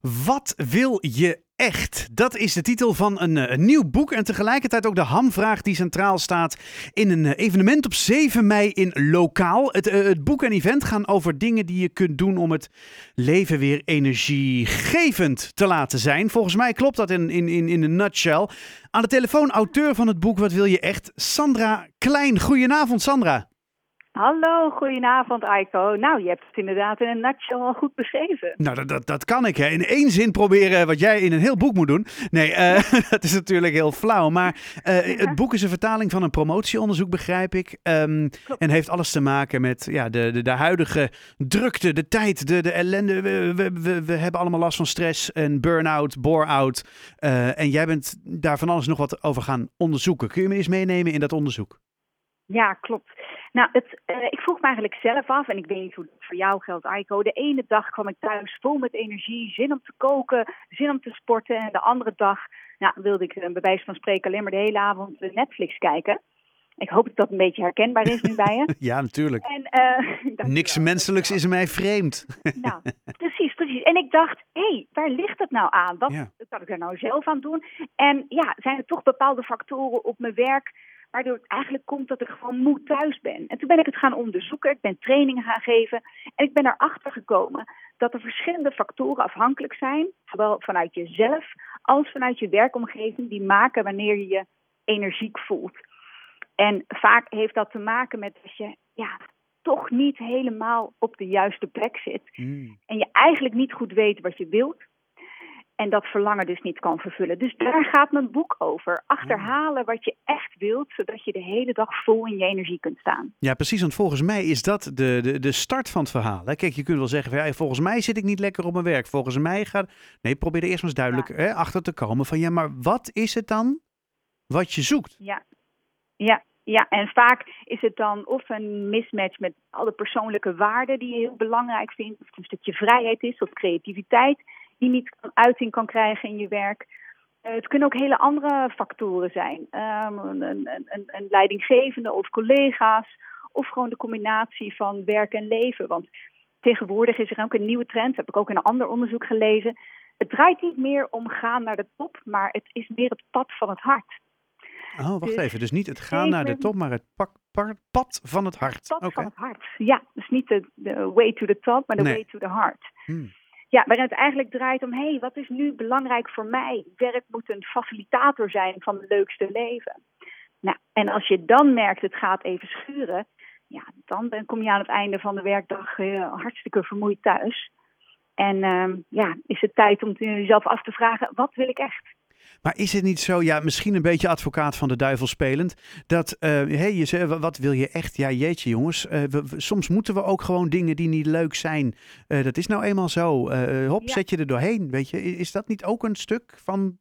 Wat wil je echt? Dat is de titel van een, eh, een nieuw boek en tegelijkertijd ook de hamvraag die centraal staat in een eh, evenement op 7 mei in Lokaal. Het, eh, het boek en event gaan over dingen die je kunt doen om het leven weer energiegevend te laten zijn. Volgens mij klopt dat in, in, in, in een nutshell. Aan de telefoon auteur van het boek Wat wil je echt? Sandra Klein. Goedenavond Sandra. Hallo, goedenavond Aiko. Nou, je hebt het inderdaad in een nutshell al goed beschreven. Nou, dat, dat, dat kan ik hè. In één zin proberen wat jij in een heel boek moet doen. Nee, uh, dat is natuurlijk heel flauw. Maar uh, het boek is een vertaling van een promotieonderzoek, begrijp ik. Um, en heeft alles te maken met ja, de, de, de huidige drukte, de tijd, de, de ellende. We, we, we, we hebben allemaal last van stress en burn-out, bore-out. Uh, en jij bent daar van alles nog wat over gaan onderzoeken. Kun je me eens meenemen in dat onderzoek? Ja, klopt. Nou, het, uh, ik vroeg me eigenlijk zelf af, en ik weet niet hoe het voor jou geldt, Aiko. De ene dag kwam ik thuis vol met energie, zin om te koken, zin om te sporten. En de andere dag nou, wilde ik uh, bij wijze van spreken alleen maar de hele avond Netflix kijken. Ik hoop dat dat een beetje herkenbaar is nu bij je. ja, natuurlijk. En, uh, Niks menselijks is mij vreemd. nou, precies, precies. En ik dacht, hé, hey, waar ligt het nou aan? Wat ja. kan ik er nou zelf aan doen? En ja, zijn er toch bepaalde factoren op mijn werk waardoor het eigenlijk komt dat ik gewoon moe thuis ben. En toen ben ik het gaan onderzoeken, ik ben trainingen gaan geven en ik ben erachter gekomen dat er verschillende factoren afhankelijk zijn, zowel vanuit jezelf als vanuit je werkomgeving, die maken wanneer je je energiek voelt. En vaak heeft dat te maken met dat je ja, toch niet helemaal op de juiste plek zit. Mm. En je eigenlijk niet goed weet wat je wilt. En dat verlangen dus niet kan vervullen. Dus daar gaat mijn boek over. Achterhalen wat je echt wilt, zodat je de hele dag vol in je energie kunt staan. Ja, precies. Want volgens mij is dat de, de, de start van het verhaal. Hè? Kijk, je kunt wel zeggen, ja, volgens mij zit ik niet lekker op mijn werk. Volgens mij gaat... Nee, probeer er eerst maar eens duidelijk ja. hè, achter te komen van... Ja, maar wat is het dan wat je zoekt? Ja, ja. Ja, en vaak is het dan of een mismatch met alle persoonlijke waarden die je heel belangrijk vindt, of het een stukje vrijheid is of creativiteit die niet uiting kan krijgen in je werk. Uh, het kunnen ook hele andere factoren zijn. Um, een, een, een, een, leidinggevende of collega's. Of gewoon de combinatie van werk en leven. Want tegenwoordig is er ook een nieuwe trend. heb ik ook in een ander onderzoek gelezen. Het draait niet meer om gaan naar de top, maar het is meer het pad van het hart. Oh, wacht dus even. Dus niet het gaan naar de top, maar het pak, pad van het hart. Het pad okay. van het hart, ja. Dus niet de, de way to the top, maar de nee. way to the heart. Hmm. Ja, waarin het eigenlijk draait om, hé, hey, wat is nu belangrijk voor mij? Werk moet een facilitator zijn van het leukste leven. Nou, en als je dan merkt, het gaat even schuren, ja, dan kom je aan het einde van de werkdag uh, hartstikke vermoeid thuis. En uh, ja, is het tijd om jezelf af te vragen, wat wil ik echt? Maar is het niet zo, ja, misschien een beetje advocaat van de duivel spelend, dat, uh, hey, je zei, wat wil je echt? Ja, jeetje jongens, uh, we, we, soms moeten we ook gewoon dingen die niet leuk zijn. Uh, dat is nou eenmaal zo. hop, ja. zet je er doorheen, weet je. Is dat niet ook een stuk van...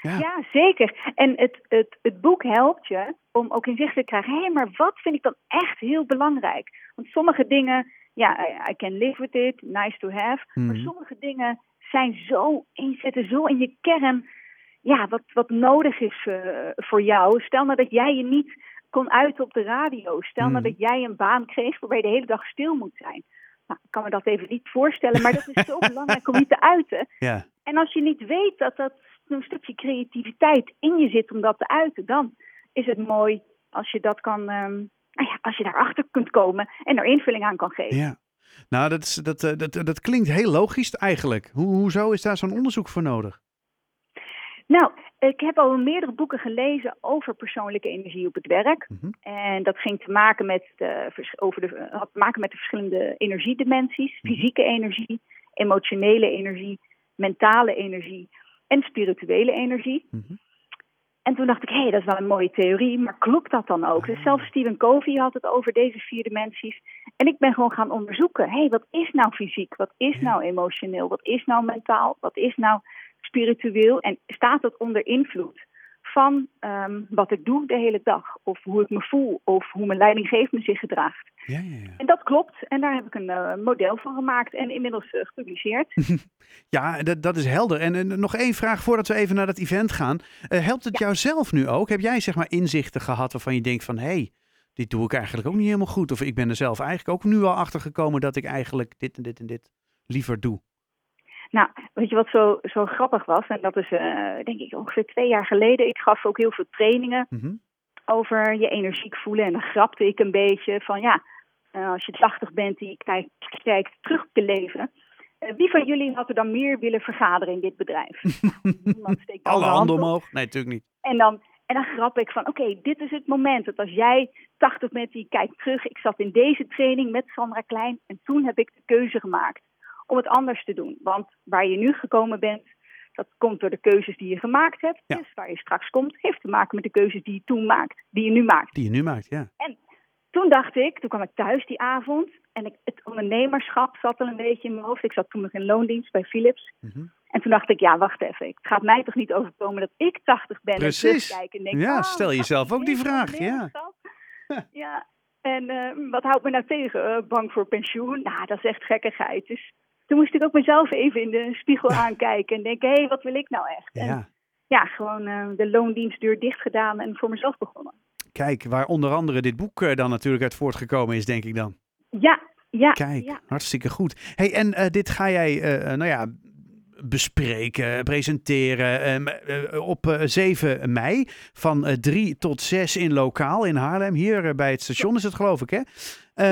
Ja, ja zeker. En het, het, het boek helpt je om ook inzicht te krijgen, hé, hey, maar wat vind ik dan echt heel belangrijk? Want sommige dingen, ja, I can live with it, nice to have. Mm. Maar sommige dingen zijn zo inzetten, zo in je kern ja, wat, wat nodig is uh, voor jou. Stel nou dat jij je niet kon uiten op de radio. Stel nou dat jij een baan kreeg waarbij je de hele dag stil moet zijn. Nou, ik kan me dat even niet voorstellen, maar dat is zo belangrijk om je te uiten. Ja. En als je niet weet dat dat een stukje creativiteit in je zit om dat te uiten, dan is het mooi als je dat kan, um, nou ja, als je daarachter kunt komen en er invulling aan kan geven. Ja. Nou, dat, is, dat, dat, dat klinkt heel logisch eigenlijk. Hoe, hoezo is daar zo'n onderzoek voor nodig? Nou, ik heb al meerdere boeken gelezen over persoonlijke energie op het werk. Mm -hmm. En dat ging te maken met de, over de, had te maken met de verschillende energiedimensies. Mm -hmm. Fysieke energie, emotionele energie, mentale energie en spirituele energie. Mm -hmm. En toen dacht ik, hé, hey, dat is wel een mooie theorie, maar klopt dat dan ook? Dus zelfs Stephen Covey had het over deze vier dimensies. En ik ben gewoon gaan onderzoeken, hé, hey, wat is nou fysiek? Wat is nou emotioneel? Wat is nou mentaal? Wat is nou spiritueel en staat dat onder invloed van um, wat ik doe de hele dag, of hoe ik me voel, of hoe mijn leidinggevende zich gedraagt. Ja, ja, ja. En dat klopt, en daar heb ik een uh, model van gemaakt en inmiddels uh, gepubliceerd. ja, dat, dat is helder. En uh, nog één vraag voordat we even naar dat event gaan. helpt het jou zelf nu ook? Heb jij zeg maar inzichten gehad waarvan je denkt van, hé, hey, dit doe ik eigenlijk ook niet helemaal goed, of ik ben er zelf eigenlijk ook nu al achter gekomen dat ik eigenlijk dit en dit en dit liever doe? Nou, weet je wat zo, zo grappig was? En dat is denk ik ongeveer twee jaar geleden. Ik gaf ook heel veel trainingen mhm. over je energiek voelen. En dan grapte ik een beetje van ja, als je 80 bent en je kijkt, kijkt terug op je leven eh, wie van jullie had er dan meer willen vergaderen in dit bedrijf? Niemand steekt Alle handen omhoog? Nee, natuurlijk niet. En dan, en dan grap ik van, oké, dit is het moment dat als jij 80 bent, die kijkt terug. Ik zat in deze training met Sandra Klein en toen heb ik de keuze gemaakt om het anders te doen. Want waar je nu gekomen bent, dat komt door de keuzes die je gemaakt hebt. Dus waar je straks komt, heeft te maken met de keuzes die je toen maakt, die je nu maakt. Die je nu maakt, ja. En toen dacht ik, toen kwam ik thuis die avond en ik, het ondernemerschap zat al een beetje in mijn hoofd. Ik zat toen nog in loondienst bij Philips. Mhm. En toen dacht ik, ja, wacht even. Het gaat mij toch niet overkomen dat ik 80 ben Precies. en kijken. En ja, oh, stel jezelf ook die vraag. Ja. ja. En uh, wat houdt me nou tegen? Uh, bang voor pensioen? Nou, dat is echt gekkigheid. Dus toen moest ik ook mezelf even in de spiegel aankijken en denken, hé, hey, wat wil ik nou echt? Ja, en, ja gewoon uh, de loondienstdeur dicht gedaan en voor mezelf begonnen. Kijk, waar onder andere dit boek dan natuurlijk uit voortgekomen is, denk ik dan. Ja, ja. Kijk, hartstikke goed. Hey, en uh, dit ga jij, uh, nou ja, bespreken, presenteren uh, op 7 mei van 3 tot 6 in lokaal in Haarlem. Hier bij het station is het geloof ik, hè?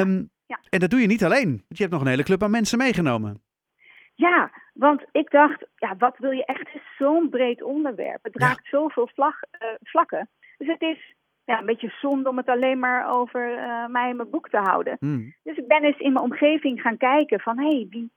Um, ja. En dat doe je niet alleen, want je hebt nog een hele club aan mensen meegenomen. Ja, want ik dacht, ja, wat wil je echt? Het is zo'n breed onderwerp. Het raakt zoveel vlag, vlakken. Dus het is ja, een beetje zonde om het alleen maar over uh, mij en mijn boek te houden. Hmm. Dus ik ben eens in mijn omgeving gaan kijken van hé, hey, wie,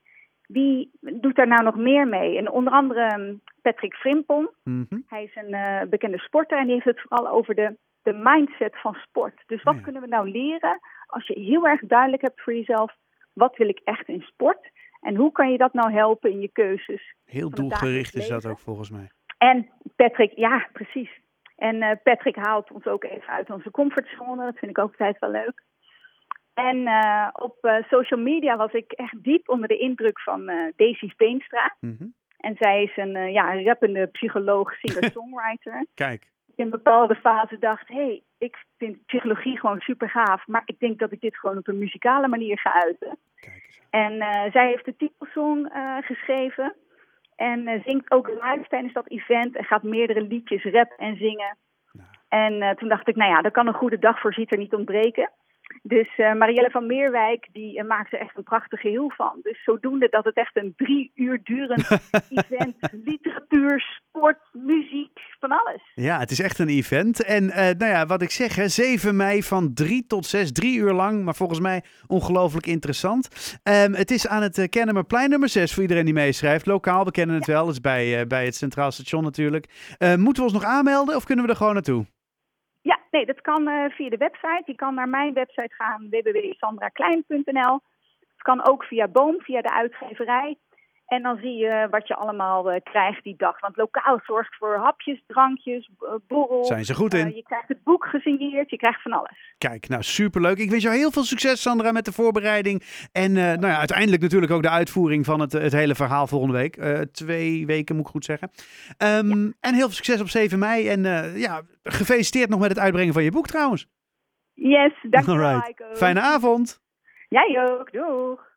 wie doet daar nou nog meer mee? En onder andere um, Patrick Frimpon. Mhm. Hij is een uh, bekende sporter en die heeft het vooral over de, de mindset van sport. Dus wat kunnen we nou leren als je heel erg duidelijk hebt voor jezelf, wat wil ik echt in sport? En hoe kan je dat nou helpen in je keuzes? Heel doelgericht is dat ook volgens mij. En Patrick, ja, precies. En uh, Patrick haalt ons ook even uit onze comfortzone. Dat vind ik ook altijd wel leuk. En uh, op uh, social media was ik echt diep onder de indruk van Daisy Veenstra. Mm -hmm. En zij is een ja, rappende psycholoog, singer-songwriter. Kijk. In een bepaalde fase dacht, hé, hey, ik vind psychologie gewoon super gaaf. Maar ik denk dat ik dit gewoon op een muzikale manier ga uiten. Kijk eens. En zij heeft de titelsong geschreven. En uh, zingt ook live tijdens dat event en gaat meerdere liedjes rap en zingen. Nou. En uh, toen dacht ik, nou ja, dat kan een goede dagvoorzitter niet ontbreken. Dus uh, Marielle van Meerwijk, die uh, maakt er echt een prachtig geheel van. Dus zodoende dat het echt een drie uur durend event, literatuur, sport, muziek, van alles. Ja, het is echt een event. En uh, nou ja, wat ik zeg, hè, 7 mei van 3 tot 6, drie uur lang, maar volgens mij ongelooflijk interessant. Um, het is aan het Kennemerplein nummer 6 voor iedereen die meeschrijft. Lokaal, we kennen het wel, het is bij, bij het Centraal Station natuurlijk. moeten we ons nog aanmelden of kunnen we er gewoon naartoe? Ja, nee, dat kan uh, via de website. Je kan naar mijn website gaan, www.sandraklein.nl. Het kan ook via Boom, via de uitgeverij. En dan zie je wat je allemaal uh, krijgt die dag. Want lokaal zorgt voor hapjes, drankjes, borrel. Zijn ze goed in? Uh, je krijgt het boek gesigneerd, je krijgt van alles. Kijk, nou superleuk. Ik wens jou heel veel succes, Sandra, met de voorbereiding. En nou ja, uiteindelijk natuurlijk ook de uitvoering van het, het hele verhaal volgende week. twee weken, moet ik goed zeggen. Um, En heel veel succes op 7 mei. En ja, gefeliciteerd nog met het uitbrengen van je boek trouwens. Yes, dankjewel, Fijne avond. Jij ook, doeg.